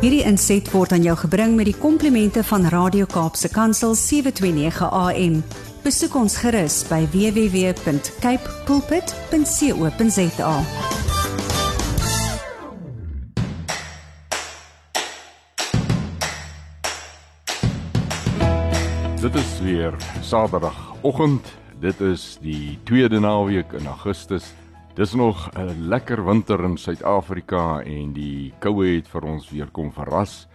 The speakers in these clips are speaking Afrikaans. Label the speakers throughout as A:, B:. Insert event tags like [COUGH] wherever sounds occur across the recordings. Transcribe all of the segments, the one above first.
A: Hierdie inset word aan jou gebring met die komplimente van Radio Kaapse Kansel 729 AM. Besoek ons gerus by www.cape pulpit.co.za.
B: Dit is weer Saterdagoggend. Dit is die tweede naweek in Augustus. Dis nog 'n lekker winter in Suid-Afrika en die koue het vir ons weer kom verras.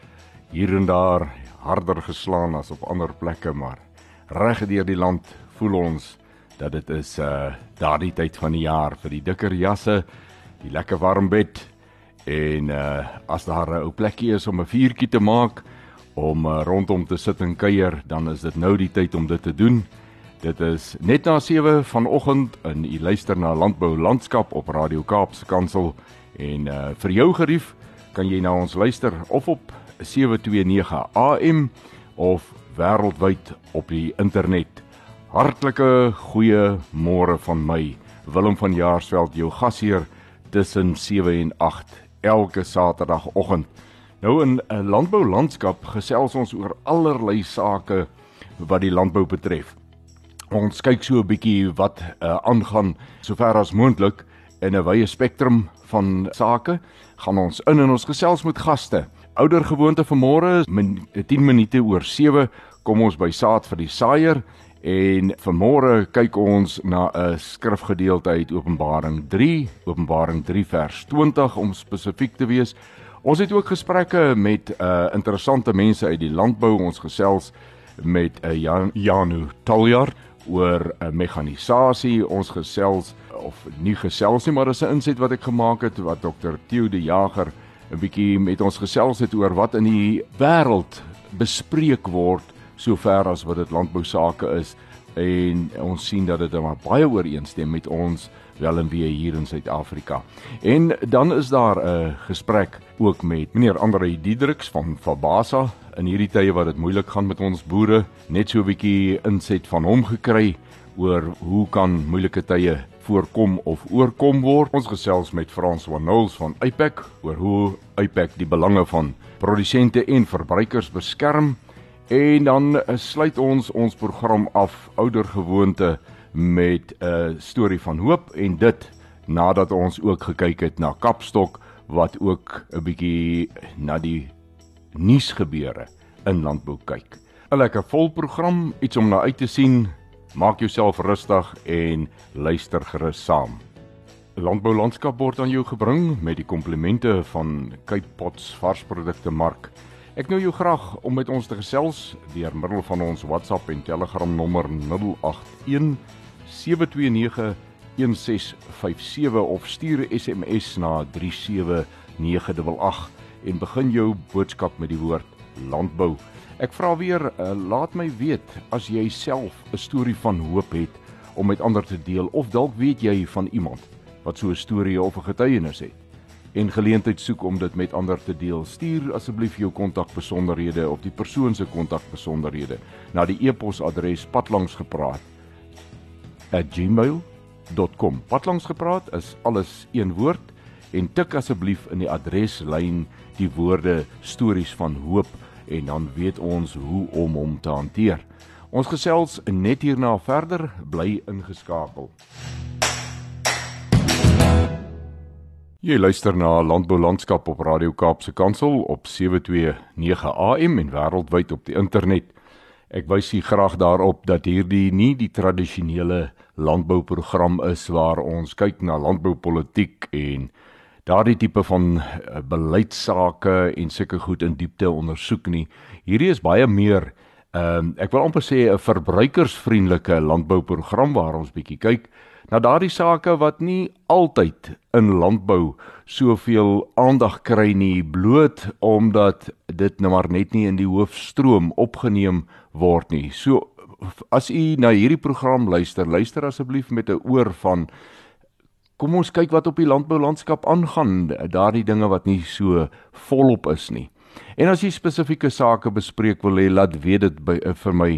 B: Hier en daar harder geslaan as op ander plekke, maar reg deur die land voel ons dat dit is uh daardie tyd van die jaar vir die dikker jasse, die lekker warm bed en uh as daar 'n ou plekkie is om 'n vuurtjie te maak om uh, rondom te sit en kuier, dan is dit nou die tyd om dit te doen. Dit is net na 7 vanoggend en u luister na Landbou Landskap op Radio Kaapse Kansel en uh, vir jou gerief kan jy na ons luister of op 729 AM of wêreldwyd op die internet. Hartlike goeie môre van my, Willem van Jaarsveld, jou gasheer tussen 7 en 8 elke Saterdagoggend. Nou in 'n landbou landskap gesels ons oor allerlei sake wat die landbou betref. Ons kyk so 'n bietjie wat uh, aangaan sover as moontlik in 'n wye spektrum van sake. Gaan ons in en ons gesels met gaste. Ouder gewoonte vanmôre is min, 10 minute oor 7 kom ons by saad vir die saaier en vanmôre kyk ons na 'n skrifgedeelte uit Openbaring 3, Openbaring 3 vers 20 om spesifiek te wees. Ons het ook gesprekke met uh interessante mense uit die landbou. Ons gesels met uh, Jan, Janu Taljaard oor 'n uh, mekanisasie. Ons gesels of nie gesels nie, maar dis 'n inset wat ek gemaak het wat Dr. Theo de Jager 'n bietjie met ons gesels het oor wat in die wêreld bespreek word sover as wat dit landbou sake is en ons sien dat dit baie ooreenstem met ons wel en weer hier in Suid-Afrika. En dan is daar 'n gesprek ook met meneer Andre Diedriks van Fabasa in hierdie tye wat dit moeilik gaan met ons boere, net so 'n bietjie inset van hom gekry oor hoe kan moeilike tye voorkom of oorkom word. Ons gesels met Frans van Nulls van Apex oor hoe Apex die belange van produsente en verbruikers beskerm. En dan sluit ons ons program af oudergewoonte met 'n storie van hoop en dit nadat ons ook gekyk het na Kapstok wat ook 'n bietjie na die nuusgebeure in landbou kyk. 'n Lekker vol program, iets om na uit te sien. Maak jouself rustig en luister gerus saam. Landbou landskap word aan jou gebring met die komplimente van Cape Pots varsprodukte mark. Ek nou jou graag om met ons te gesels deur middel van ons WhatsApp en Telegram nommer 081 729 1657 of stuur 'n SMS na 37988 en begin jou boodskap met die woord landbou. Ek vra weer, uh, laat my weet as jy self 'n storie van hoop het om met ander te deel of dalk weet jy van iemand wat so 'n storie of 'n getuienis het en geleentheid soek om dit met ander te deel. Stuur asseblief jou kontakbesonderhede of die persoon se kontakbesonderhede na die e-posadres patlangsgepraat@gmail.com. Patlangsgepraat is alles een woord en tik asseblief in die adreslyn die woorde stories van hoop en dan weet ons hoe om hom te hanteer. Ons gesels net hierna verder, bly ingeskakel. Jy luister na Landbou Landskap op Radio Kaapse Kansel op 729 AM en wêreldwyd op die internet. Ek wys u graag daarop dat hierdie nie die tradisionele landbouprogram is waar ons kyk na landboupolitiek en daardie tipe van uh, beleidsake en sulke goed in diepte ondersoek nie. Hierdie is baie meer ehm um, ek wil amper sê 'n verbruikersvriendelike landbouprogram waar ons bietjie kyk na daardie sake wat nie altyd in landbou soveel aandag kry nie bloot omdat dit nou maar net nie in die hoofstroom opgeneem word nie. So as u na hierdie program luister, luister asseblief met 'n oor van kom ons kyk wat op die landboulandskap aangaan, daardie dinge wat nie so volop is nie. En as jy spesifieke sake bespreek wil hê, laat weet dit by uh, vir my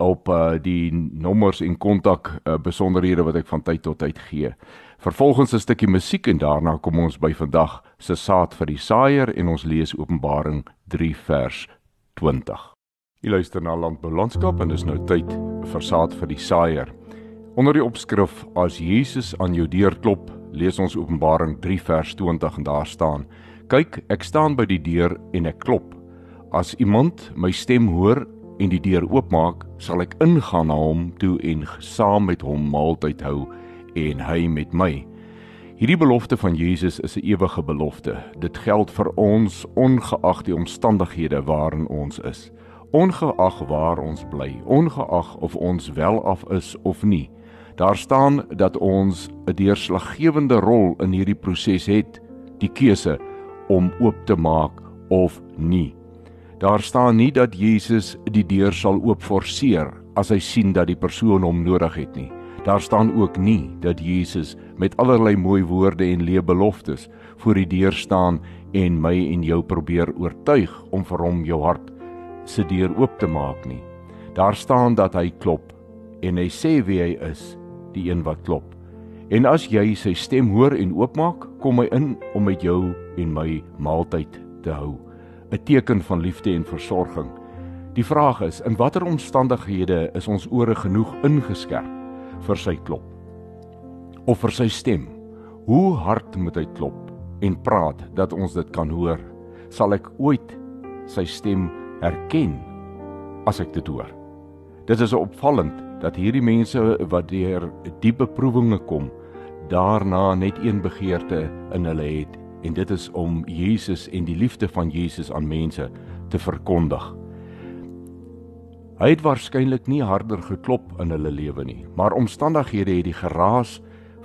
B: op uh, die nommers en kontak uh, besonderhede wat ek van tyd tot tyd gee. Vervolgens 'n stukkie musiek en daarna kom ons by vandag se saad vir die saaier en ons lees Openbaring 3 vers 20. Jy luister na Landboulandskap en dis nou tyd vir saad vir die saaier. Onder die opskrif as Jesus aan jou deur klop, lees ons Openbaring 3 vers 20 en daar staan: Kyk, ek staan by die deur en ek klop. As iemand my stem hoor en die deur oopmaak, sal ek ingaan na hom toe en saam met hom maaltyd hou en hy met my. Hierdie belofte van Jesus is 'n ewige belofte. Dit geld vir ons ongeag die omstandighede waarin ons is. Ongeag waar ons bly, ongeag of ons wel af is of nie. Daar staan dat ons 'n deurslaggewende rol in hierdie proses het, die keuse om oop te maak of nie. Daar staan nie dat Jesus die deur sal oopforceer as hy sien dat die persoon hom nodig het nie. Daar staan ook nie dat Jesus met allerlei mooi woorde en leë beloftes voor die deur staan en my en jou probeer oortuig om vir hom jou hart se deur oop te maak nie. Daar staan dat hy klop en hy sê wie hy is, die een wat klop. En as jy sy stem hoor en oopmaak, kom hy in om met jou en my maaltyd te hou. 'n Teken van liefde en versorging. Die vraag is, in watter omstandighede is ons ore genoeg ingeskerp? vir sy klop of vir sy stem. Hoe hard moet hy klop en praat dat ons dit kan hoor? Sal ek ooit sy stem herken as ek dit hoor? Dit is opvallend dat hierdie mense wat deur diepe beproewinge kom, daarna net een begeerte in hulle het en dit is om Jesus en die liefde van Jesus aan mense te verkondig. Hy het waarskynlik nie harder geklop in hulle lewe nie, maar omstandighede het die geraas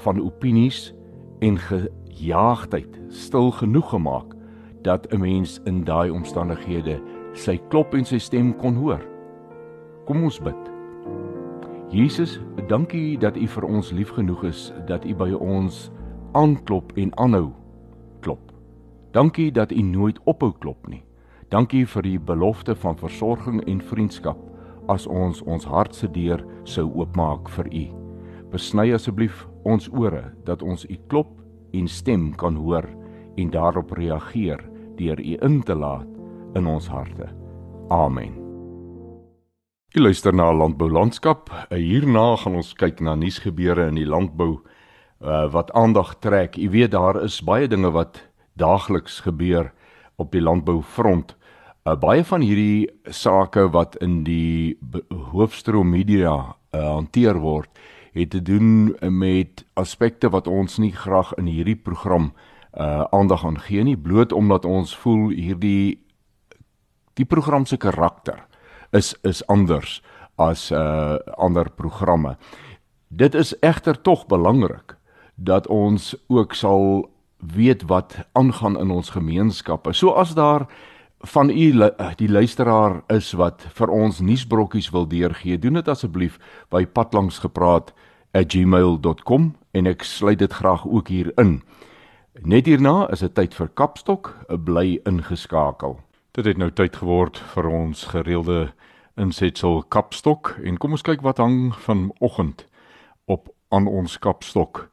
B: van opinies en gejaagdheid stil genoeg gemaak dat 'n mens in daai omstandighede sy klop en sy stem kon hoor. Kom ons bid. Jesus, dankie dat U vir ons lief genoeg is dat U by ons aanklop en aanhou klop. Dankie dat U nooit ophou klop nie. Dankie vir die belofte van versorging en vriendskap as ons ons hart se deur sou oopmaak vir u. Besny asseblief ons ore dat ons u klop en stem kan hoor en daarop reageer deur u in te laat in ons harte. Amen. Jy luister na Landbou Landskap. Hierna gaan ons kyk na nuusgebeure in die landbou uh, wat aandag trek. Jy weet daar is baie dinge wat daagliks gebeur op die landboufront. Uh, baie van hierdie sake wat in die hoofstroom media uh, hanteer word, het te doen met aspekte wat ons nie graag in hierdie program uh aandag aan gee nie, bloot omdat ons voel hierdie die program se karakter is is anders as uh ander programme. Dit is egter tog belangrik dat ons ook sal weet wat aangaan in ons gemeenskappe. So as daar van u die luisteraar is wat vir ons nuusbrokkies wil deurgee, doen dit asseblief by padlangsgepraat@gmail.com en ek sluit dit graag ook hier in. Net hierna is dit tyd vir Kapstok, bly ingeskakel. Dit het nou tyd geword vir ons gereelde insetsel Kapstok en kom ons kyk wat hang vanoggend op aan ons Kapstok.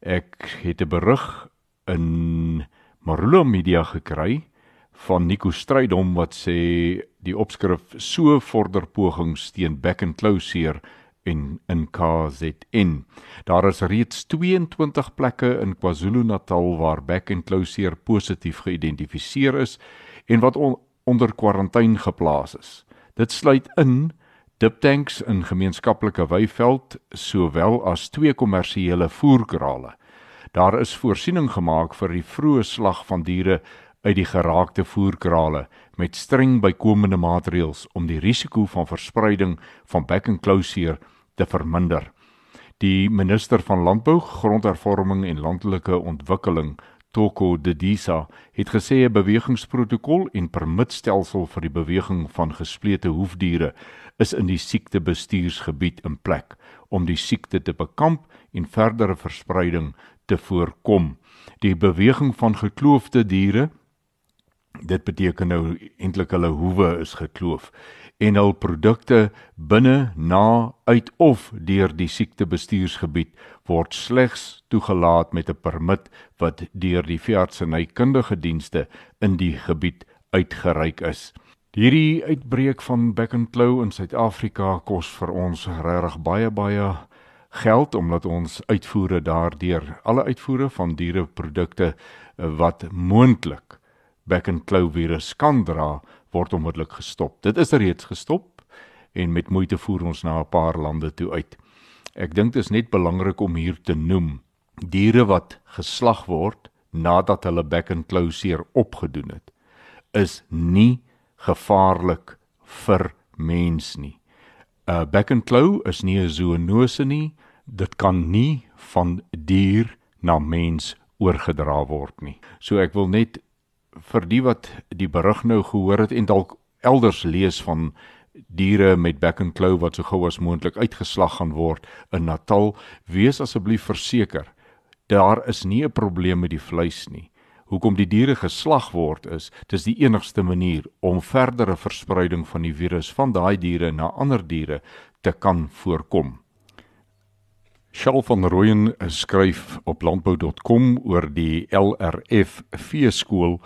B: Ek het 'n berig in Marula Media gekry van Nico Strydom wat sê die opskrif so vorder pogings teen back and closure in in KZN. Daar is reeds 22 plekke in KwaZulu-Natal waar back and closure positief geïdentifiseer is en wat on, onder kwarantyne geplaas is. Dit sluit in diptanks in gemeenskaplike weiveld sowel as twee kommersiële voerkrale. Daar is voorsiening gemaak vir die vroeë slag van diere uit die geraakte voerkrale met streng bykomende maatreëls om die risiko van verspreiding van back and closure te verminder. Die minister van Landbou, Grondhervorming en Landelike Ontwikkeling, Toko Dedisa, het gesê 'n bewegingsprotokol en permitstelsel vir die beweging van gesplete hoefdiere is in die siektebestuursgebied in plek om die siekte te bekamp en verdere verspreiding te voorkom. Die beweging van gekloofde diere Dit beteken nou eintlik hulle hoewe is gekloof en hul produkte binne, na, uit of deur die siektebestuursgebied word slegs toegelaat met 'n permit wat deur die veeartsenykundige dienste in die gebied uitgereik is. Hierdie uitbreek van back and claw in Suid-Afrika kos vir ons regtig baie baie geld omdat ons uitvoere daardeur alle uitvoere van diereprodukte eh, wat moontlik back and claw virus kan dra word onmiddellik gestop. Dit is reeds gestop en met moeite voer ons na 'n paar lande toe uit. Ek dink dit is net belangrik om hier te noem diere wat geslag word nadat hulle back and claw seer opgedoen het is nie gevaarlik vir mens nie. 'n uh, Back and claw is nie 'n zoonose nie. Dit kan nie van dier na mens oorgedra word nie. So ek wil net vir die wat die berig nou gehoor het en dalk elders lees van diere met back and claw wat so gou as moontlik uitgeslag gaan word in Natal, wees asseblief verseker daar is nie 'n probleem met die vleis nie. Hoekom die diere geslag word is, dis die enigste manier om verdere verspreiding van die virus van daai diere na ander diere te kan voorkom. Charl van Rooyen skryf op landbou.com oor die LRF veeskool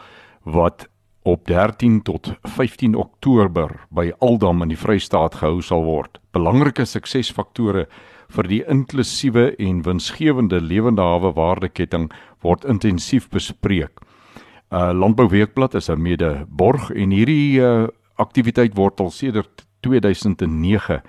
B: wat op 13 tot 15 Oktober by Aldam in die Vrystaat gehou sal word. Belangrike suksesfaktore vir die inklusiewe en winsgewende lewende hawe waardeketting word intensief bespreek. Uh Landbouweekblad is 'n mede-borg en hierdie uh, aktiwiteit word al sedert 2009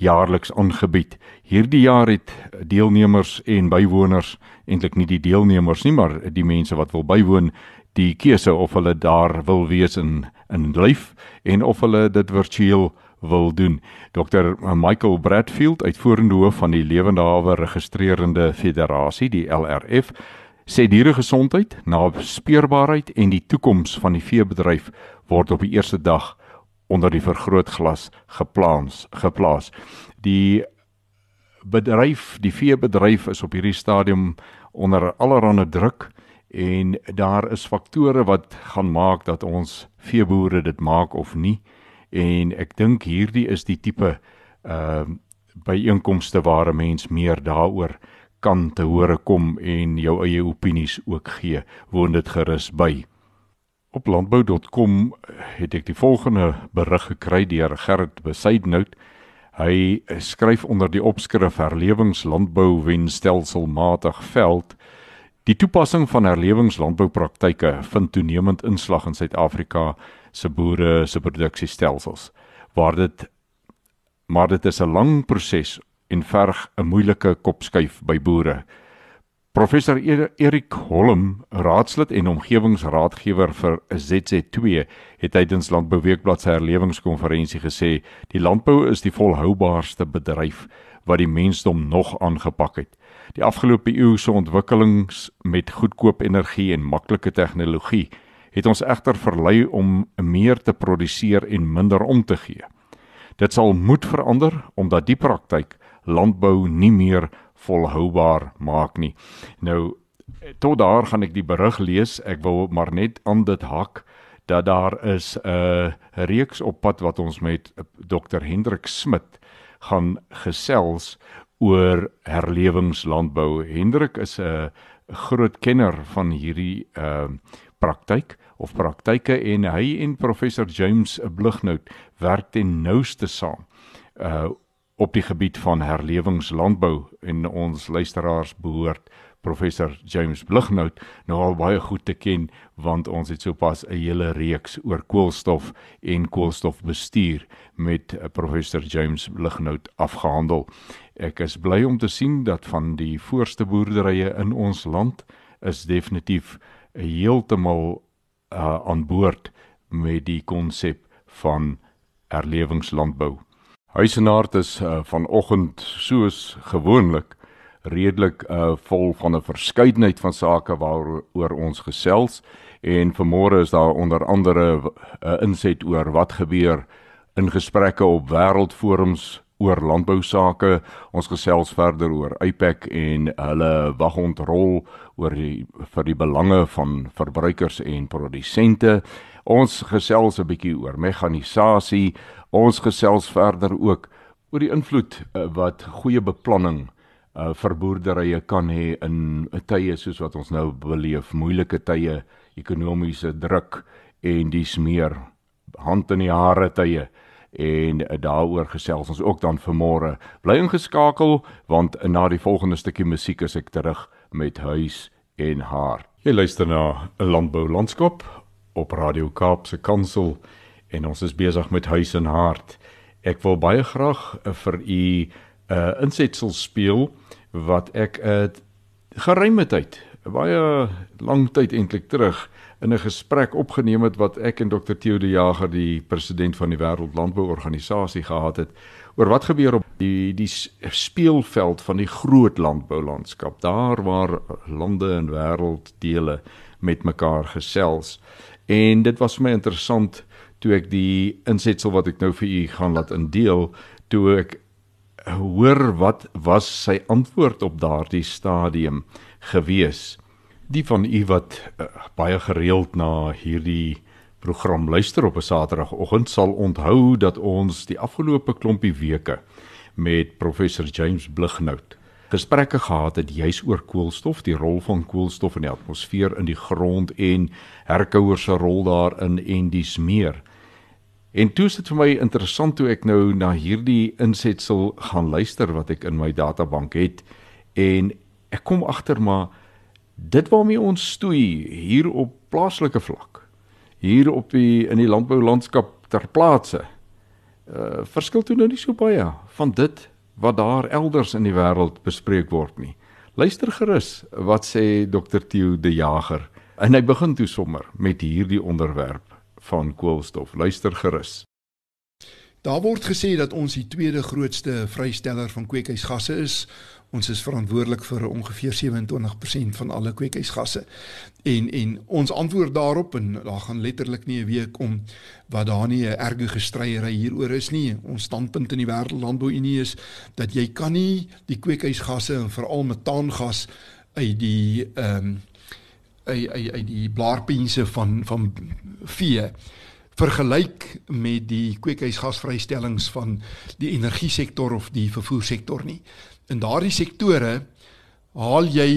B: jaarliks aangebied. Hierdie jaar het deelnemers en bywoners, eintlik nie die deelnemers nie, maar die mense wat wil bywoon, die keuse of hulle daar wil wees in in lyf en of hulle dit virtueel wil doen. Dr Michael Bradfield, uitvoerende hoof van die Lewende Hawe Registrerende Federasie, die LRF, sê dieregesondheid, naspeurbaarheid en die toekoms van die veebedryf word op die eerste dag onder die vergrootglas geplaas geplaas. Die bedryf, die veebedryf is op hierdie stadium onder allerlei druk en daar is faktore wat gaan maak dat ons veeboere dit maak of nie. En ek dink hierdie is die tipe uh byeenkomste waar 'n mens meer daaroor kan te hore kom en jou eie opinies ook gee. Woon dit gerus by Op landbou.com het ek die volgende berig gekry deur Gerrit Besuidnout. Hy skryf onder die opskrif Herlewingslandbou wen stelselmatig veld. Die toepassing van herlewingslandboupraktyke vind toenemend inslag in Suid-Afrika se boere se produksiestelsels. Waar dit maar dit is 'n lang proses en verg 'n moeilike kopskuif by boere. Professor Erik Holm, raadslid en omgewingsraadgewer vir ZZ2, het tydens Landbouweekblad se herlewingskonferensie gesê: "Die landbou is die volhoubaarste bedryf wat die mensdom nog aangepak het. Die afgelope eeu se ontwikkelings met goedkoop energie en maklike tegnologie het ons egter verlei om meer te produseer en minder om te gee. Dit sal moet verander omdat die praktyk landbou nie meer volhoubaar maak nie. Nou tot daar gaan ek die berig lees. Ek wil maar net aan dit hak dat daar is 'n uh, reeks op pad wat ons met Dr Hendrik Smit gaan gesels oor herlewingslandbou. Hendrik is 'n groot kenner van hierdie uh praktyk of praktyke en hy en professor James Blighnout werk ten nouste saam uh op die gebied van herlewingslandbou en ons luisteraars behoort professor James Blighnout nou al baie goed te ken want ons het sopas 'n hele reeks oor koolstof en koolstofbestuur met eh, professor James Blighnout afgehandel. Ek is bly om te sien dat van die voorste boerderye in ons land is definitief heeltemal uh, aan boord met die konsep van herlewingslandbou. Huisenaard is uh, vanoggend soos gewoonlik redelik uh, vol van 'n verskeidenheid van sake waaroor ons gesels en vanmôre is daar onder andere 'n uh, inset oor wat gebeur in gesprekke op wêreldforums oor landbou sake. Ons gesels verder oor IPAC en hulle waghondrol oor die vir die belange van verbruikers en produsente. Ons gesels 'n bietjie oor mekanisasie. Ons gesels verder ook oor die invloed uh, wat goeie beplanning uh, vir boerderye kan hê in tye soos wat ons nou beleef, moeilike tye, ekonomiese druk en dis meer hand in die hare tye en daaroor gesels ons ook dan vanmôre. Bly ingeskakel want na die volgende stukkie musiek is ek terug met huis en haar. Jy luister na 'n landbou landskap op Radio Kaap se kantoor en ons is besig met huis en hart. Ek wil baie graag vir u 'n uh, insetsel speel wat ek 'n uh, geruime tyd, baie lang tyd eintlik terug in 'n gesprek opgeneem het wat ek en Dr Theo de Jager, die president van die Wêreld Landbouorganisasie gehad het oor wat gebeur op die die speelveld van die groot landboulandskap, daar waar lande en wêrelddele met mekaar gesels. En dit was vir my interessant toe ek die insetsel wat ek nou vir u gaan laat indeel, toe ek hoor wat was sy antwoord op daardie stadium gewees die van u wat uh, baie gereeld na hierdie program luister op 'n Saterdagoggend sal onthou dat ons die afgelope klompie weke met professor James Blighnout gesprekke gehad het juis oor koolstof, die rol van koolstof in die atmosfeer in die grond en herkouers se rol daarin en dis meer. En toe is dit vir my interessant toe ek nou na hierdie insetsel gaan luister wat ek in my databank het. En ek kom agter maar dit waarmee ons stoei hier op plaaslike vlak hier op die in die landboulandskap ter plaatse uh verskil toe nou nie so baie van dit wat daar elders in die wêreld bespreek word nie. Luister gerus wat sê dokter Theo de Jager. En hy begin toe sommer met hierdie onderwerp van koolstof luister gerus
C: Daar word gesê dat ons die tweede grootste vrysteller van kweekhuisgasse is Ons is verantwoordelik vir ongeveer 27% van alle kweekhuisgasse. En en ons antwoord daarop en daar gaan letterlik nie 'n week om wat daar nie 'n erge gestryery hieroor is nie. Ons standpunt in die wêreldlandbouunie is dat jy kan nie die kweekhuisgasse en veral metaangas uit die ehm um, uit uit uit die blaarpense van van vee vergelyk met die kweekhuisgasvrystellings van die energiesektor of die vervoersektor nie. In daardie sektore haal jy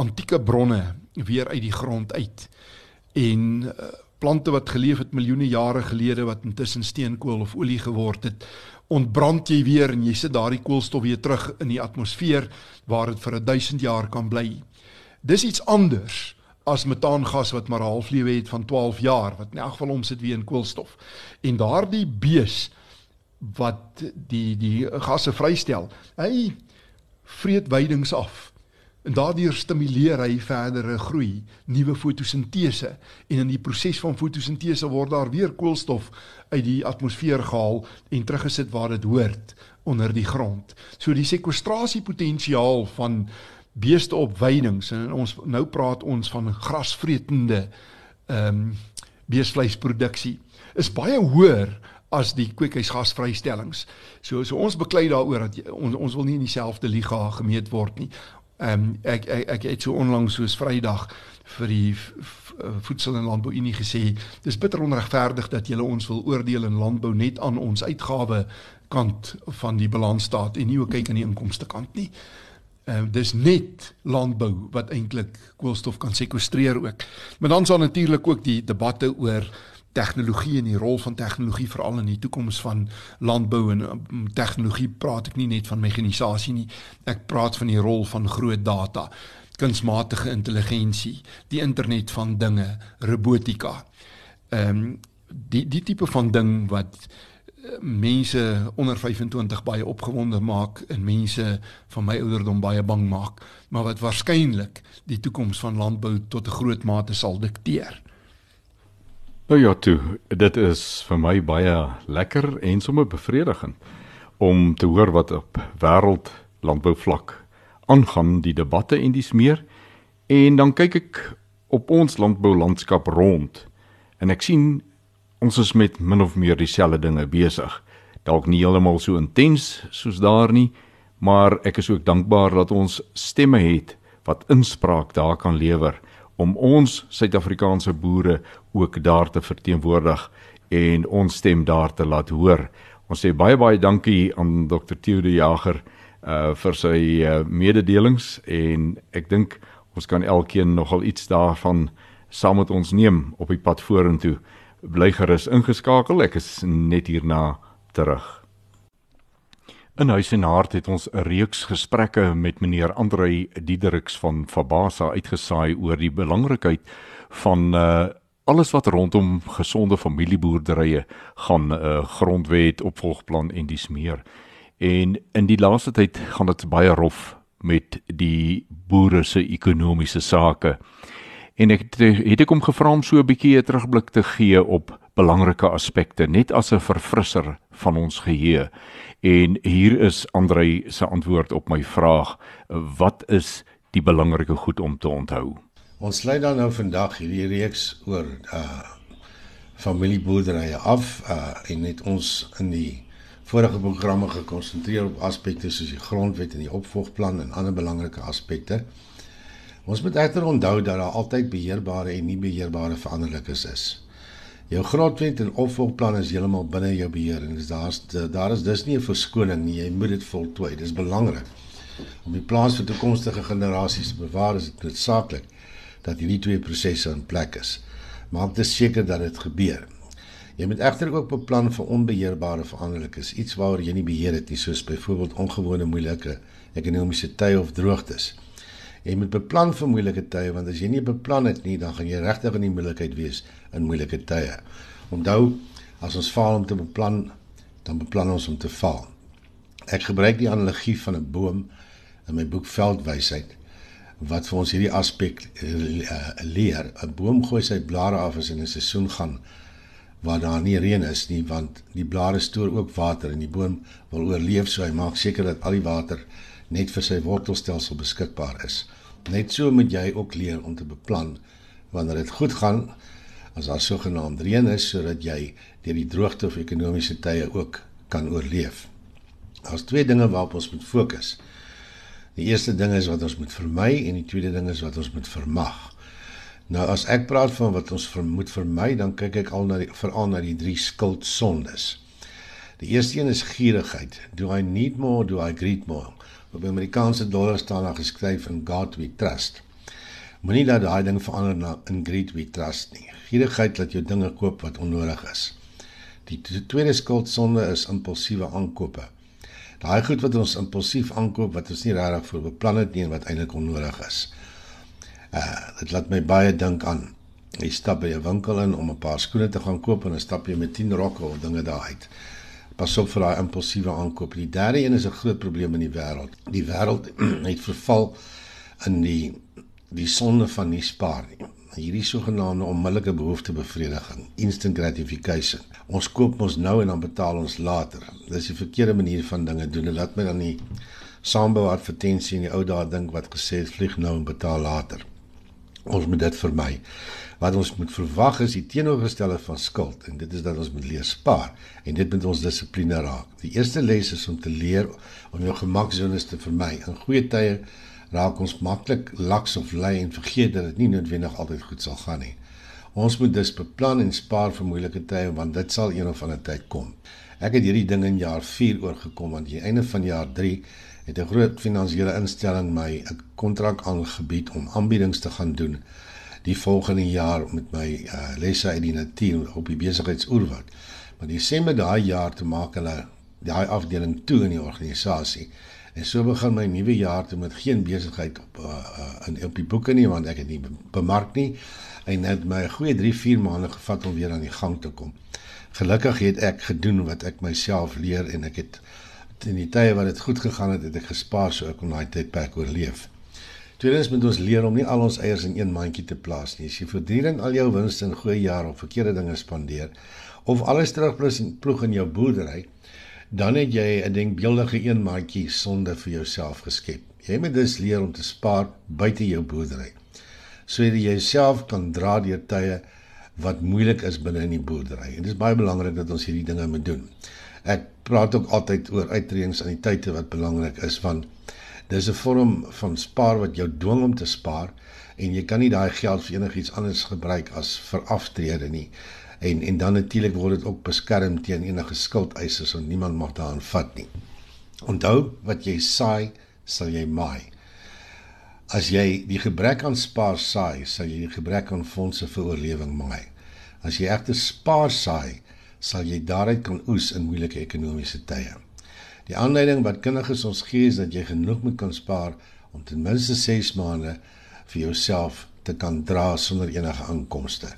C: antieke bronne weer uit die grond uit en uh, plante wat geleef het miljoene jare gelede wat intussen steenkool of olie geword het ontbrand jy weer en jy sit daardie koolstof weer terug in die atmosfeer waar dit vir 1000 jaar kan bly. Dis iets anders as metaangas wat maar 'n halflewe het van 12 jaar wat in elk geval omsit weer in koolstof en daardie bees wat die die gasse vrystel hy vreet weidings af. En daardeur stimuleer hy verdere groei, nuwe fotosintese en in die proses van fotosintese word daar weer koolstof uit die atmosfeer gehaal en teruggesit waar dit hoort onder die grond. So die sekwestrasiepotensiaal van beeste op weidings en ons nou praat ons van grasvretende ehm um, beesvleisproduksie is baie hoër as die kweekhuisgasvrystellings. So so ons beklei daaroor dat ons ons wil nie in dieselfde liga gemeet word nie. Ehm um, ek, ek ek het so onlangs soos Vrydag vir die voedsel en landbou unie gesê, dis bitter onregverdig dat julle ons wil oordeel in landbou net aan ons uitgawe kant van die balansstaat en nie ook kyk aan die inkomste kant nie. Ehm uh, dis net landbou wat eintlik koolstof kan sekwestreer ook. Maar dan sal natuurlik ook die debatte oor tegnologie en die rol van tegnologie veral in die toekoms van landbou en um, tegnologie praat ek nie net van mekanisasie nie ek praat van die rol van groot data kunsmatige intelligensie die internet van dinge robotika ehm um, die die tipe van ding wat mense onder 25 baie opgewonde maak en mense van my ouderdom baie bang maak maar wat waarskynlik die toekoms van landbou tot 'n groot mate sal dikteer.
B: Nou ja, toe, dit is vir my baie lekker en sommer bevredigend om te hoor wat op wêreld landbouvlak aangaan die debatte en dis meer. En dan kyk ek op ons landboulandskap rond en ek sien ons is met min of meer dieselfde dinge besig. Dalk nie heeltemal so intens soos daar nie, maar ek is ook dankbaar dat ons stemme het wat inspraak daar kan lewer om ons Suid-Afrikaanse boere ook daar te verteenwoordig en ons stem daar te laat hoor. Ons sê baie baie dankie aan Dr. Theo de Jager uh vir sy uh, mededelings en ek dink ons kan elkeen nogal iets daarvan saam met ons neem op die pad vorentoe. Bly gerus ingeskakel. Ek is net hierna terug. In huis en hart het ons 'n reeks gesprekke met meneer Andrei Diedericks van Fabasa uitgesaai oor die belangrikheid van uh alles wat rondom gesonde familieboerderye gaan uh grondwet, opvolgplan en dis meer. En in die laaste tyd gaan dit baie rof met die boere se ekonomiese sake. En ek het, het ek hom gevra om so 'n bietjie 'n terugblik te gee op belangrike aspekte net as 'n verfrisser van ons geheue. En hier is Andrei se antwoord op my vraag: wat is die belangrike goed om te onthou?
D: Ons sluit dan nou vandag hierdie reeks oor uh familieboerderye af uh en net ons in die vorige programme gekonsentreer op aspekte soos die grondwet en die opvolgplan en ander belangrike aspekte. Ons moet egter onthou dat daar altyd beheerbare en nie beheerbare veranderlikes is. Jou grondwet en opvolgplan is heeltemal binne jou beheer en daar's daar is dus nie 'n verskoning nie. Jy moet dit voltooi. Dit is belangrik. Om die plans vir toekomstige generasies te bewaar is dit noodsaaklik dat hierdie twee prosesse in plek is. Maak dit seker dat dit gebeur. Jy moet egter ook beplan vir onbeheerbare veranderlikes, iets waaroor jy nie beheer het nie, soos byvoorbeeld ongewone moeilike ekonomiese tye of droogtes. Jy moet beplan vir moeilike tye want as jy nie beplan het nie, dan gaan jy regtig in die moeilikheid wees in moeilike tye. Onthou, as ons faal om te beplan, dan beplan ons om te faal. Ek gebruik die analogie van 'n boom in my boek Veldwysheid wat vir ons hierdie aspek uh, leer. 'n Boom gooi sy blare af as in 'n seisoen gaan waar daar nie reën is nie want die blare stoor ook water en die boom wil oorleef so hy maak seker dat al die water net vir sy wortelstelsel beskikbaar is. Net so moet jy ook leer om te beplan wanneer dit goed gaan as daar sogenaamd reën is sodat jy deur die droogte of ekonomiese tye ook kan oorleef. Daar's twee dinge waarop ons moet fokus. Die eerste ding is wat ons moet vermy en die tweede ding is wat ons moet vermag. Nou as ek praat van wat ons moet vermy, dan kyk ek al na die veral na die drie skuldsondes. Die eerste een is gierigheid. Do I need more, do I greed more? Op Amerikaanse dollar staan daar geskryf in God we trust. Moenie dat daai ding verander na in greed we trust nie. Gierigheid laat jou dinge koop wat onnodig is. Die tweede skuldsonde is impulsiewe aankope. Daai goed wat ons impulsief aankoop wat ons nie regtig vir beplan het nie en wat eintlik onnodig is. Uh dit laat my baie dink aan jy stap by 'n winkel in om 'n paar skoene te gaan koop en dan stap jy met 10 rokke of dinge daar uit pas op vir daai impulsiewe aankoop. Die derde een is 'n groot probleem in die wêreld. Die wêreld [CLEARS THROAT] het verval in die die sonde van nie spaar nie. Hierdie sogenaamde onmiddellike behoeftebevrediging, instant gratification. Ons koop ons nou en dan betaal ons later. Dis 'n verkeerde manier van dinge doen. Dit laat my dan nie saambou advertensie in die ou dae dink wat gesê het vlieg nou en betaal later. Ons moet dit vermy. Wat ons moet verwag is die teenoorgestelde van skuld en dit is dat ons moet leer spaar en dit moet ons dissipline raak. Die eerste les is om te leer om jou gemaksones te vermy. In goeie tye raak ons maklik laks of lei en vergeet dat dit nie noodwendig altyd goed sal gaan nie. Ons moet dus beplan en spaar vir moeilike tye want dit sal een of ander tyd kom. Ek het hierdie ding in jaar 4 oorgekom want aan die einde van jaar 3 het 'n groot finansiële instelling my 'n kontrak aangebied om aanbiedings te gaan doen die volgende jaar met my uh, lesse uit die natuur op die besigheidsoorwat. Maar Desember daai jaar te maak hulle daai afdeling toe in die organisasie. En so begin my nuwe jaar toe met geen besigheid op uh, in op die boeke nie want ek het nie bemark nie en het my 'n goeie 3, 4 maande gevat om weer aan die gang te kom. Gelukkig het ek gedoen wat ek myself leer en ek het in die tye wat dit goed gegaan het, het ek gespaar so ek kon daai tydperk oorleef. Tweedens moet ons leer om nie al ons eiers in een mandjie te plaas nie. As jy voortdurend al jou wins in goeie jare op verkeerde dinge spandeer of alles terugplus in ploeg in jou boerdery, dan het jy 'n denkbeeldige een mandjie sonde vir jouself geskep. Jy moet dus leer om te spaar buite jou boerdery. Sodat jy jouself kan dra deur tye wat moeilik is binne in die boerdery. En dit is baie belangrik dat ons hierdie dinge moet doen. Ek praat ook altyd oor uittreëings aan die tye wat belangrik is want Dis 'n vorm van spaar wat jou dwing om te spaar en jy kan nie daai geld vir enigiets anders gebruik as vir aftrede nie. En en dan natuurlik word dit ook beskerm teen enige skuldeisers, so niemand mag daaraan vat nie. Onthou wat jy saai, sal jy maai. As jy die gebrek aan spaar saai, sal jy die gebrek aan fondse vir oorlewing maai. As jy egter spaar saai, sal jy daaruit kan oes in moeilike ekonomiese tye. Die aanleiding wat kundiges ons gee is dat jy genoeg moet kan spaar om ten minste 6 maande vir jouself te kan dra sonder enige inkomste.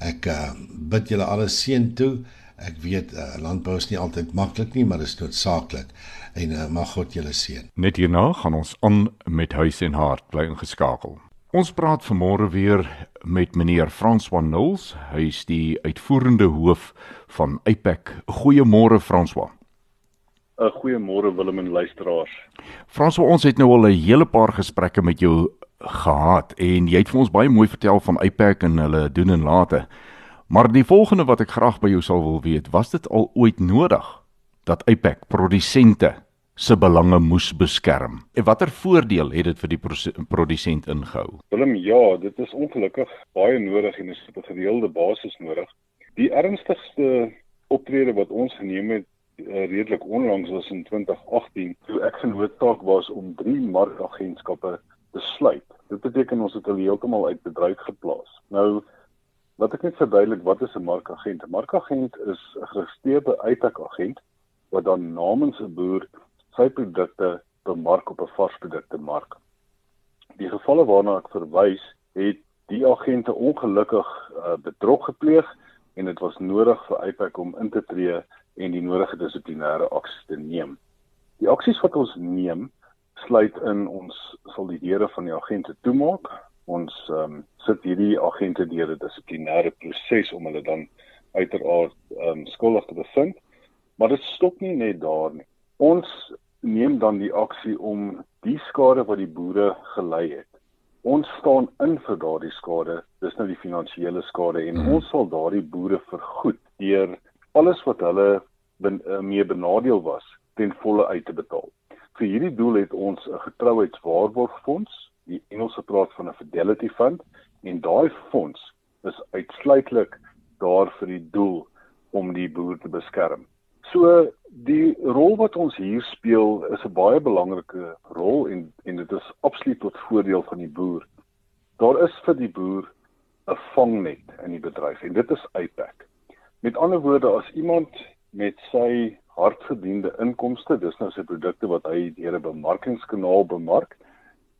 D: Ek uh, bid julle alles seën toe. Ek weet uh, landbou is nie altyd maklik nie, maar dit is noodsaaklik. En uh, mag God julle seën.
B: Net hierna gaan ons aan met huis en hart bly ingeskakel. Ons praat vanmôre weer met meneer François Nulls. Hy is die uitvoerende hoof van Apex. Goeiemôre François.
E: 'n Goeiemôre Willem en luisteraars.
B: François, ons het nou al 'n hele paar gesprekke met jou gehad en jy het vir ons baie mooi vertel van Apex en hulle doen en late. Maar die volgende wat ek graag by jou sal wil weet, was dit al ooit nodig dat Apex produsente se belange moes beskerm? En watter voordeel het dit vir die produsent ingehou?
E: Willem, ja, dit is ongelukkig baie nodig en is op 'n gereelde basis nodig. Die ernstigste optrede wat ons geneem het uh, redelik onlangs was in 2018 toe ek genoodsaak was om drie markagentskappe te sluit. Dit beteken ons het hulle heeltemal uit bedryf geplaas. Nou wat ek net verduidelik wat is 'n markagent? 'n Markagent is 'n geregistreerde uitakagent wat dan namens 'n boer sy produkte bemark op 'n varsprodukte mark. Die gevalle waarna ek verwys, het die agente ongelukkig uh, bedrog gepleeg en dit was nodig vir Apex om in te tree en die nodige dissiplinêre aksies te neem. Die aksies wat ons neem sluit in ons sal die deure van die agente toemaak. Ons ehm um, sit hierdie agente deur 'n dissiplinêre proses om hulle dan uiteraard ehm um, skuldig te bevind. Maar dit stop nie net daar nie. Ons neem dan die aksie om die skade wat die boere gely het. Ons staan in vir daardie skade. Dis nou die finansiële skade en hmm. ons sal daardie boere vergoed deur alles wat hulle ben, uh, mee benadeel was ten volle uit te betaal. Vir hierdie doel het ons 'n getrouheidswaarborgfonds, die Engelse praat van 'n fidelity fund, en daai fonds is uitsluitlik daar vir die doel om die boer te beskerm. So die rol wat ons hier speel is 'n baie belangrike rol en en dit is absoluut tot voordeel van die boer. Daar is vir die boer 'n vangnet in die bedryf en dit is Apex. Met ander woorde as iemand met sy hardverdiende inkomste, dis nou sy produkte wat hy deur 'n bemarkingskanaal bemark.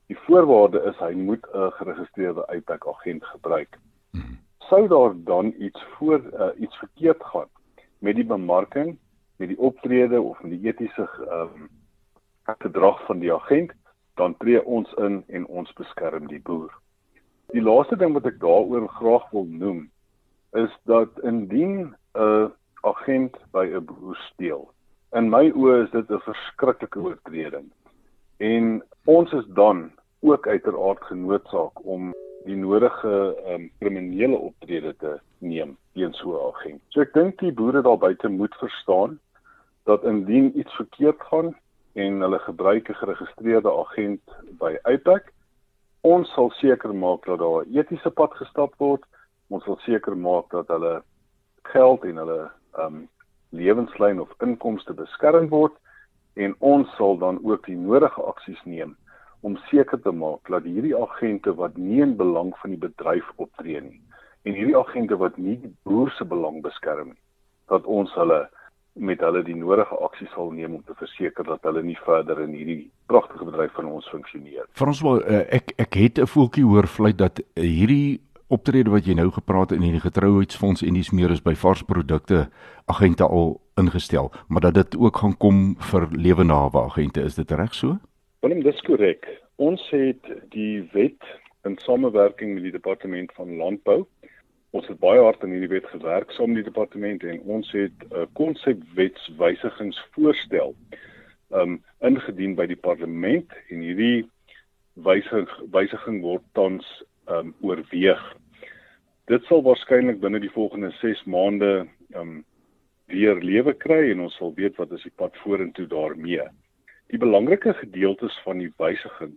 E: Die voorwaarde is hy moet 'n geregistreerde Apex agent gebruik. Hmm. Sou daar dan iets voor uh, iets verkeerd gaan met die bemarking, met die optrede of met die etiese ehm um, gedrag van die agent, dan tree ons in en ons beskerm die boer. Die laaste ding wat ek daaroor graag wil noem is dat indien 'n uh, agent by 'n boer steel. In my oë is dit 'n verskriklike oortreding. En ons is dan ook uiteraard genoodsaak om die nodige um, kriminele optrede te neem teen so 'n agent. So ek dink die boere daar buite moet verstaan dat indien iets verkeerd gaan en hulle gebruik 'n geregistreerde agent by Apex, ons sal seker maak dat daar 'n etiese pad gestap word. Ons sal seker maak dat hulle geld en hulle um lewenslyn of inkomste beskerm word en ons sal dan ook die nodige aksies neem om seker te maak dat hierdie agente wat nie in belang van die bedryf optree nie en hierdie agente wat nie die boer se belang beskerm nie dat ons hulle met hulle die nodige aksies sal neem om te verseker dat hulle nie verder in hierdie pragtige bedryf van ons funksioneer.
B: Vir ons wel eh, ek ek het 'n voeltjie hoor vlei dat hierdie optrede wat jy nou gepraat in die getrouheidsfonds en dis meer is by vars produkte agente al ingestel, maar dat dit ook gaan kom vir lewenawe agente, is dit reg so?
E: Willem, dis korrek. Ons het die wet in samewerking met die departement van landbou. Ons het baie hard aan hierdie wet gewerk saam met die departement en ons het 'n uh, konsepwetswysigingsvoorstel um ingedien by die parlement en hierdie wysig wysiging word tans um oorweeg. Dit sal waarskynlik binne die volgende 6 maande um weer lewe kry en ons sal weet wat is die pad vorentoe daarmee. Die belangrike gedeeltes van die wysiging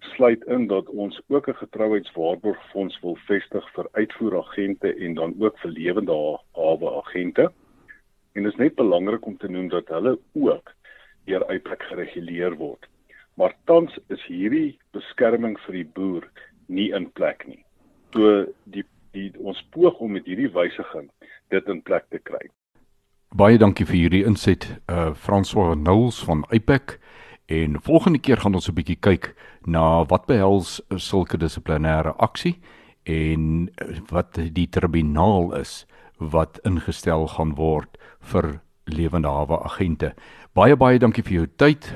E: sluit in dat ons ook 'n getrouheidswaarborgfonds wil vestig vir uitvoeragente en dan ook vir lewende hawe agente. En dit is net belangrik om te noem dat hulle ook deur uitplek gereguleer word. Maar tans is hierdie beskerming vir die boer nie in plek nie. So die die ons poog om met hierdie wysiging dit in plek te kry.
B: Baie dankie vir hierdie inset uh François Nouls van Apex en volgende keer gaan ons 'n bietjie kyk na wat behels sulke dissiplinêre aksie en uh, wat die tribunaal is wat ingestel gaan word vir lewende hawe agente. Baie baie dankie vir jou tyd.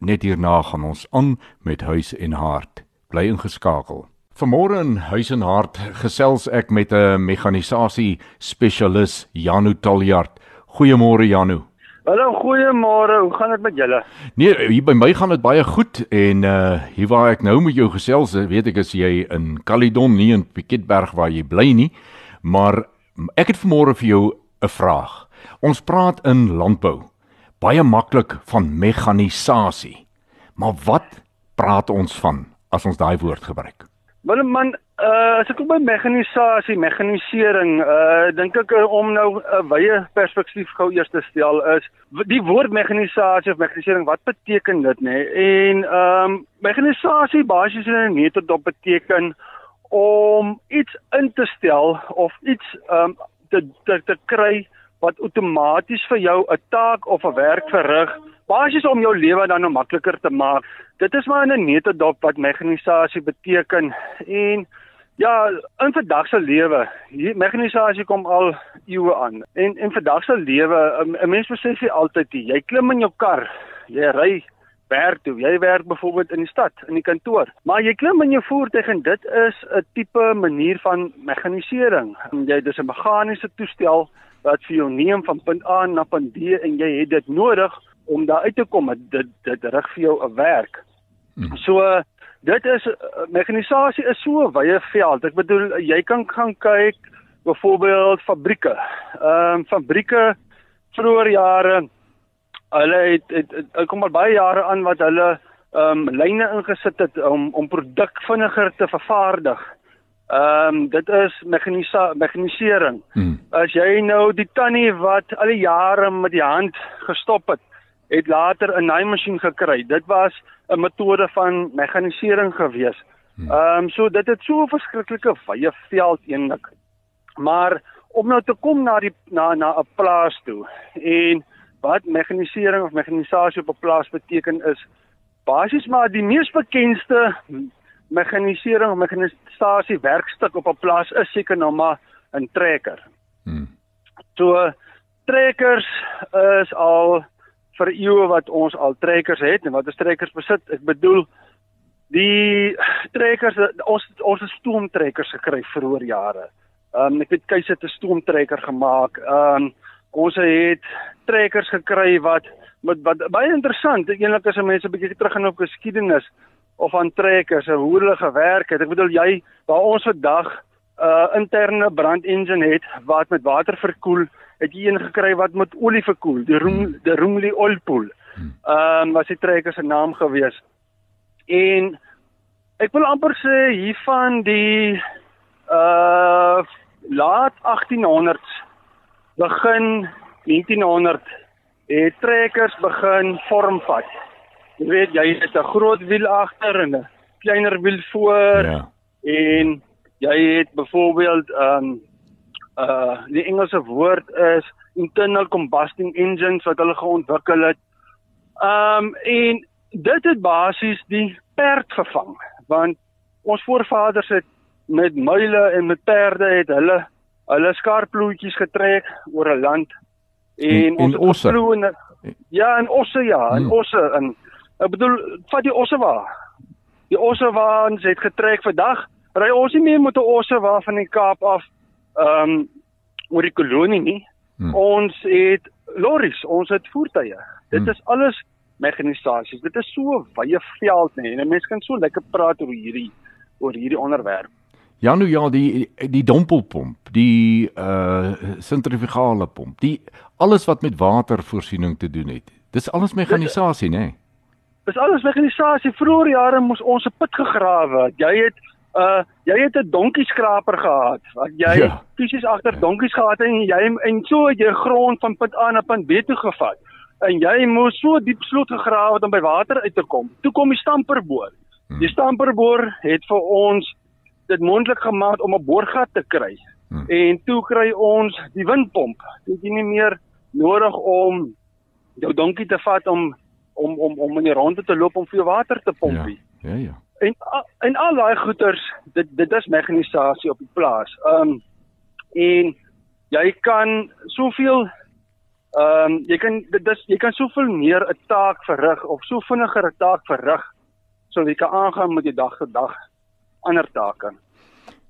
B: Net hierna gaan ons aan met huis en hart. Bly ingeskakel. Vanmôre in Huis en Hart gesels ek met 'n mekanisasie spesialis Janu Taljard. Goeiemôre Janu.
F: Hallo, goeiemôre. Hoe gaan dit met julle?
B: Nee, hier by my gaan dit baie goed en uh hier waar ek nou met jou gesels, weet ek as jy in Caledon nie in Piketberg waar jy bly nie, maar ek het vanmôre vir jou 'n vraag. Ons praat in landbou baie maklik van mekanisasie. Maar wat praat ons van as ons daai woord gebruik?
F: Wel man, uh as ek op by mekanisasie, mekanisering, uh dink ek uh, om nou 'n uh, wye perspektief gou eers te stel is die woord mekanisasie of mekanisering, wat beteken dit nê? Nee? En ehm um, mekanisasie basies in 'n neutedop beteken om iets in te stel of iets ehm um, te, te te kry wat outomaties vir jou 'n taak of 'n werk verrig, basies om jou lewe dan nou makliker te maak. Dit is maar in 'n netedop wat mekanisasie beteken en ja, in vandag se lewe, hier mekanisasie kom al eeue aan. En in vandag se lewe, 'n mens besef jy altyd jy klim in jou kar, jy ry werk toe. Jy werk byvoorbeeld in die stad, in die kantoor. Maar jy klim in jou voertuig en dit is 'n tipe manier van mekanisering. Jy dis 'n meganiese toestel wat vir jou neem van punt A na punt B en jy het dit nodig om daar uit te kom. Dit dit rig vir jou 'n werk. Hmm. So dit is mekanisasie is so 'n wye veld. Ek bedoel jy kan gaan kyk byvoorbeeld fabrieke. Ehm um, fabrieke vroeër jare hulle het, het, het, het kom al baie jare aan wat hulle ehm um, lyne ingesit het om om produk vinniger te vervaardig. Ehm um, dit is mekanisa mekanisering. Hmm. As jy nou die tannie wat al die jare met die hand gestop het, het later 'n naaimasjien gekry. Dit was 'n metode van mekanisering gewees. Hmm. Ehm um, so dit het so 'n verskriklike wye veld eintlik. Maar om nou te kom na die na na 'n plaas toe en wat mekanisering of mekanisasie op 'n plaas beteken is basies maar die mees bekendste mekanisering of mekanisasie werkstuk op 'n plaas is seker nou maar 'n trekker. Hmm. So trekkers is al vir eeue wat ons al trekkers het en wat ons trekkers besit. Ek bedoel die trekkers ons ons het stoomtrekkers gekry vroeër jare. Ehm um, ek weet Keuse het 'n stoomtrekker gemaak. Ehm um, ons het trekkers gekry wat met wat baie interessant. Eenlik as mense 'n bietjie terug gaan op geskiedenis of aan trekkers en hoe hulle gewerk het. Ek bedoel jy waar ons vandag 'n uh, interne brandengine het wat met water verkoel, het jy een gekry wat met olie verkoel, die Room die Roomley oil pool. Ehm um, was die trekker se naam gewees. En ek wil amper sê hiervan die uh laat 1800s begin 1900 het trekkers begin vormvat. Jy weet jy het 'n groot wiel agter en 'n kleiner wiel voor. Ja. En jy het byvoorbeeld um uh die Engelse woord is internal combustion engines wat hulle geontwikkel het. Um en dit het basies die perd vervang want ons voorvaders het met muile en met perde het hulle hulle skarploetjies getrek oor 'n land en, en ons osse. Ja, en osse ja, en hmm. osse en Ek bedoel, vat die ossewa. Die ossewa ons het getrek vandag. Ry ons nie meer met 'n ossewa van die Kaap af ehm um, oor die kolonie nie. Hmm. Ons het lorries, ons het voertuie. Dit hmm. is alles mechanisasies. Dit is so wye veld nê en mense kan so lekker praat oor hierdie oor hierdie onderwerp.
B: Ja nou ja, die die dompelpomp, die uh sentrifugale pomp, die alles wat met watervoorsiening te doen het. Dis alles mekanisasie nê.
F: Dis alles mekanisasie. Vroeger jare moes ons 'n put gegrawe. Jy het uh jy het 'n donkieskraper gehad. Wat jy
B: Ja.
F: fisies agter donkies gehad het en jy en so het jy grond van punt A na punt B toe gevat. En jy moes so diep sloot gegrawe het om by water uit te kom. Toe kom die stamperboor. Die stamperboor het vir ons dit moontlik gemaak om 'n boorgat te kry.
B: Hmm.
F: En toe kry ons die windpomp. Dit is nie meer nodig om jou donkie te vat om om om om in die ronde te loop om vir water te pomp
B: Ja.
F: nie.
B: Ja, ja.
F: En en al daai goeters, dit dit is mekanisasie op die plaas. Ehm um, en jy kan soveel ehm um, jy kan dit is jy kan soveel meer 'n taak verrig of so vinniger 'n taak verrig sodat jy kan aangaan met jou dag tot dag ander take.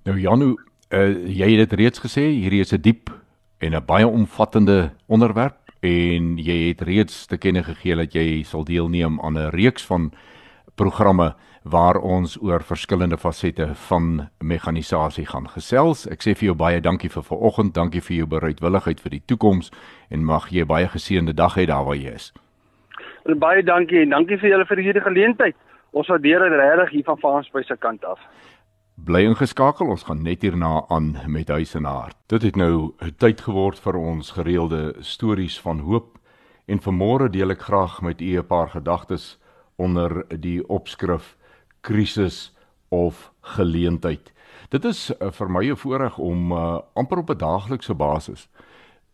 B: Nou Janu, uh, jy het dit reeds gesê, hierdie is 'n diep en 'n baie omvattende onderwerp en jy het reeds te kenne gegee dat jy sal deelneem aan 'n reeks van programme waar ons oor verskillende fasette van mekanisasie gaan gesels. Ek sê vir jou baie dankie vir vanoggend, dankie vir jou bereidwilligheid vir die toekoms en mag jy baie geseënde dag hê daar waar jy is.
F: En baie dankie en dankie vir julle vir hierdie geleentheid. Ons waardeer dit regtig hier van Vansby se kant af.
B: Bly ingeskakel, ons gaan net hierna aan met huis en hart. Dit het nou 'n tyd geword vir ons gereelde stories van hoop en vanmôre deel ek graag met u 'n paar gedagtes onder die opskrif krisis of geleentheid. Dit is uh, vir my 'n voorreg om uh, amper op 'n daaglikse basis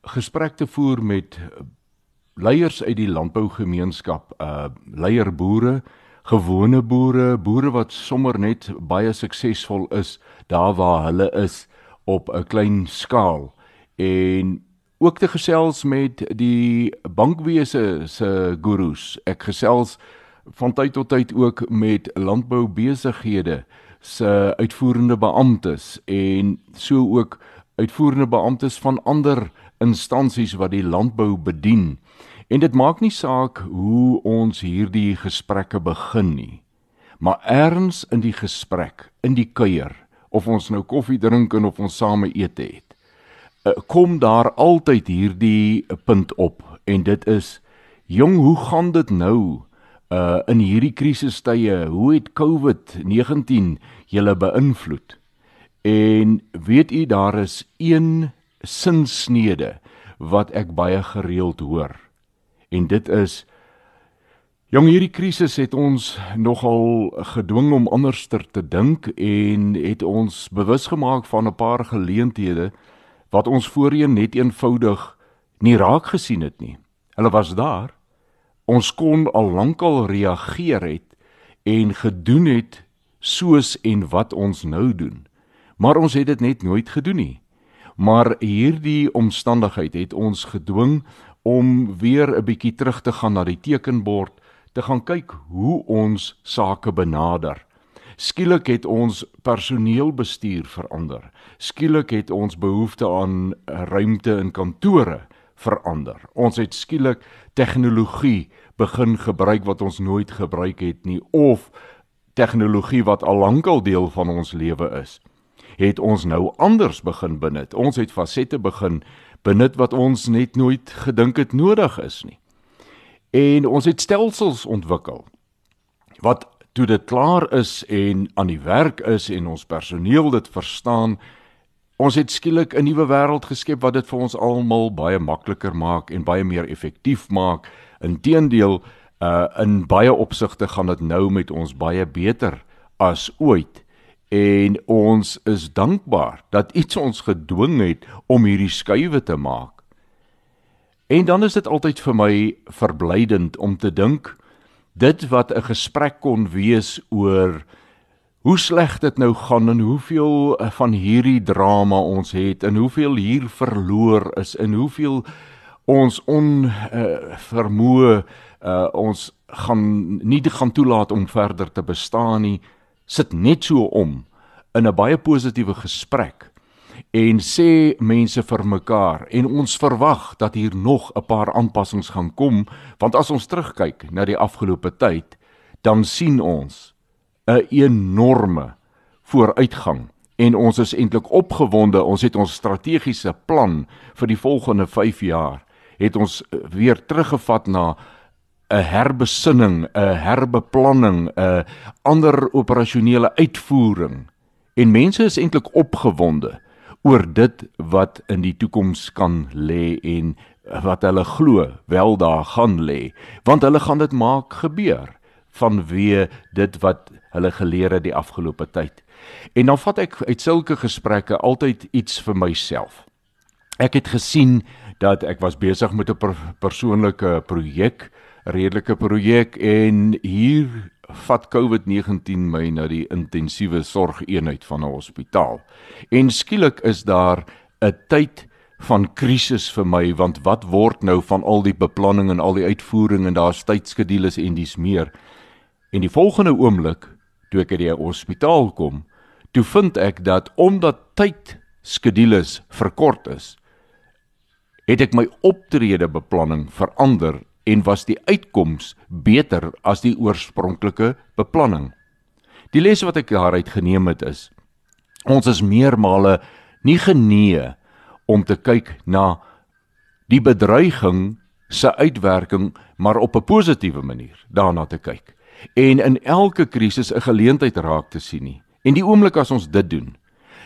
B: gesprek te voer met leiers uit die landbougemeenskap, uh leierboere, gewone boere, boere wat sommer net baie suksesvol is daar waar hulle is op 'n klein skaal en ook te gesels met die bankwese se gurus. Ek gesels van tyd tot tyd ook met landboubesighede se uitvoerende beamptes en so ook uitvoerende beamptes van ander instansies wat die landbou bedien. En dit maak nie saak hoe ons hierdie gesprekke begin nie. Maar erns in die gesprek, in die kuier, of ons nou koffie drink en of ons same ete het, eh, kom daar altyd hierdie punt op en dit is jong, hoe gaan dit nou uh in hierdie krisistye? Hoe het COVID-19 julle beïnvloed? En weet u daar is een sinsnede wat ek baie gereeld hoor. En dit is Jong hierdie krisis het ons nogal gedwing om anderster te dink en het ons bewus gemaak van 'n paar geleenthede wat ons voorheen net eenvoudig nie raak gesien het nie. Hulle was daar. Ons kon al lankal reageer het en gedoen het soos en wat ons nou doen. Maar ons het dit net nooit gedoen nie. Maar hierdie omstandigheid het ons gedwing om weer 'n bietjie terug te gaan na die tekenbord, te gaan kyk hoe ons sake benader. Skielik het ons personeelbestuur verander. Skielik het ons behoefte aan ruimte in kantore verander. Ons het skielik tegnologie begin gebruik wat ons nooit gebruik het nie of tegnologie wat al lankal deel van ons lewe is. Het ons nou anders begin benut. Ons het fasette begin benut wat ons net nooit gedink het nodig is nie. En ons het stelsels ontwikkel wat toe dit klaar is en aan die werk is en ons personeel dit verstaan, ons het skielik 'n nuwe wêreld geskep wat dit vir ons almal baie makliker maak en baie meer effektief maak. Inteendeel, uh in baie opsigte gaan dit nou met ons baie beter as ooit. En ons is dankbaar dat iets ons gedwing het om hierdie skuwe te maak. En dan is dit altyd vir my verblydend om te dink dit wat 'n gesprek kon wees oor hoe sleg dit nou gaan en hoeveel eh, van hierdie drama ons het en hoeveel hier verloor is en hoeveel ons on uh, vermoë uh, ons gaan nie gaan toelaat om verder te bestaan nie sit net so om in 'n baie positiewe gesprek en sê mense vir mekaar en ons verwag dat hier nog 'n paar aanpassings gaan kom want as ons terugkyk na die afgelope tyd dan sien ons 'n enorme vooruitgang. En ons is eintlik opgewonde. Ons het ons strategiese plan vir die volgende 5 jaar het ons weer teruggevat na 'n herbesinning, 'n herbeplanning, 'n ander operasionele uitvoering. En mense is eintlik opgewonde oor dit wat in die toekoms kan lê en wat hulle glo wel daar gaan lê, want hulle gaan dit maak gebeur vanweë dit wat hulle geleer het die afgelope tyd. En dan vat ek uit sulke gesprekke altyd iets vir myself. Ek het gesien dat ek was besig met 'n per persoonlike projek, redelike projek en hier vat COVID-19 my na die intensiewe sorgeenheid van 'n hospitaal. En skielik is daar 'n tyd van krisis vir my want wat word nou van al die beplanning en al die uitvoering en daar's tydskedules en dis meer. En die volgende oomblik toe ek by die hospitaal kom, toe vind ek dat omdat tydskedules verkort is, het ek my optrede beplanning verander en was die uitkoms beter as die oorspronklike beplanning. Die les wat ek daaruit geneem het is ons is meermale nie genee om te kyk na die bedreiging se uitwerking maar op 'n positiewe manier daarna te kyk en in elke krisis 'n geleentheid raak te sien nie en die oomblik as ons dit doen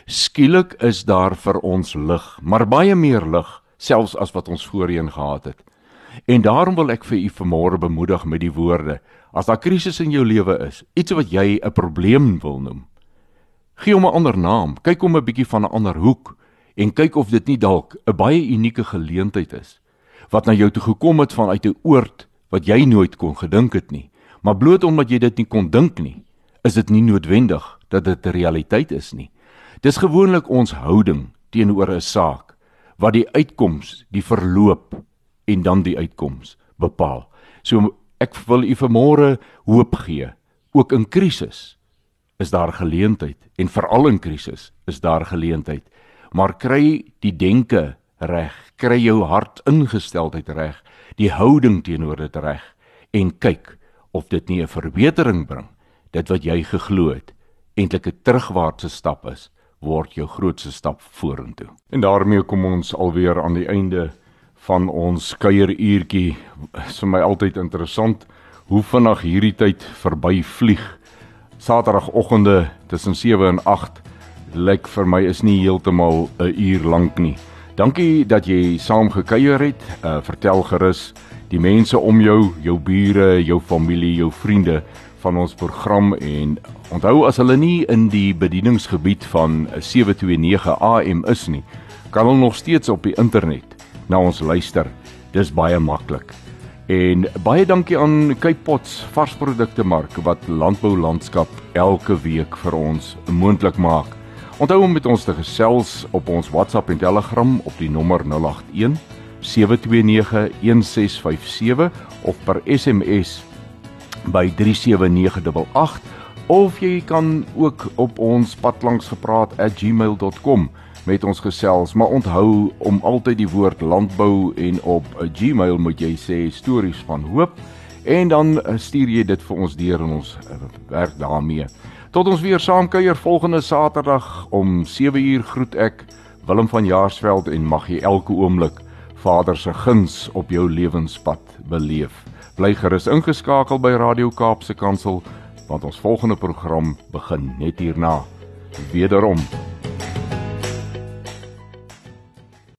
B: skielik is daar vir ons lig maar baie meer lig selfs as wat ons voorheen gehad het en daarom wil ek vir u vanmôre bemoedig met die woorde as daar krisis in jou lewe is iets wat jy 'n probleem wil noem gee hom 'n ander naam kyk hom 'n bietjie van 'n ander hoek en kyk of dit nie dalk 'n baie unieke geleentheid is wat na jou toe gekom het vanuit 'n oord wat jy nooit kon gedink het nie. Maar bloot omdat jy dit nie kon dink nie, is dit nie noodwendig dat dit 'n realiteit is nie. Dis gewoonlik ons houding teenoor 'n saak wat die uitkoms, die verloop en dan die uitkoms bepaal. So ek wil u vanmôre hoop gee, ook in krisis is daar geleentheid en veral in krisis is daar geleentheid maar kry die denke reg, kry jou hart ingesteldheid reg, die houding teenoor dit reg en kyk of dit nie 'n verbetering bring. Dit wat jy geglo het, eintlik 'n terugwaartse stap is, word jou grootste stap vorentoe. En daarmee kom ons alweer aan die einde van ons kuieruurtjie. Is vir my altyd interessant hoe vinnig hierdie tyd verby vlieg. Saterdagoggende tussen 7 en 8 lyk vir my is nie heeltemal 'n uur lank nie. Dankie dat jy saam gekuier het. Uh, vertel gerus die mense om jou, jou bure, jou familie, jou vriende van ons program en onthou as hulle nie in die bedieningsgebied van 729 AM is nie, kan hulle nog steeds op die internet na ons luister. Dis baie maklik. En baie dankie aan Cape Pots varsprodukte mark wat landbou landskap elke week vir ons moontlik maak. Onthou om met ons te gesels op ons WhatsApp en Telegram op die nommer 081 729 1657 of per SMS by 37988 of jy kan ook op ons padlangsgepraat@gmail.com met ons gesels. Maar onthou om altyd die woord landbou en op 'n Gmail moet jy sê stories van hoop en dan stuur jy dit vir ons deur en ons werk daarmee. Tot ons weer saam kuier volgende Saterdag om 7uur groet ek Willem van Jaarsveld en mag jy elke oomblik Vader se guns op jou lewenspad beleef. Bly gerus ingeskakel by Radio Kaapse Kansel want ons volgende program begin net hierna. Wederom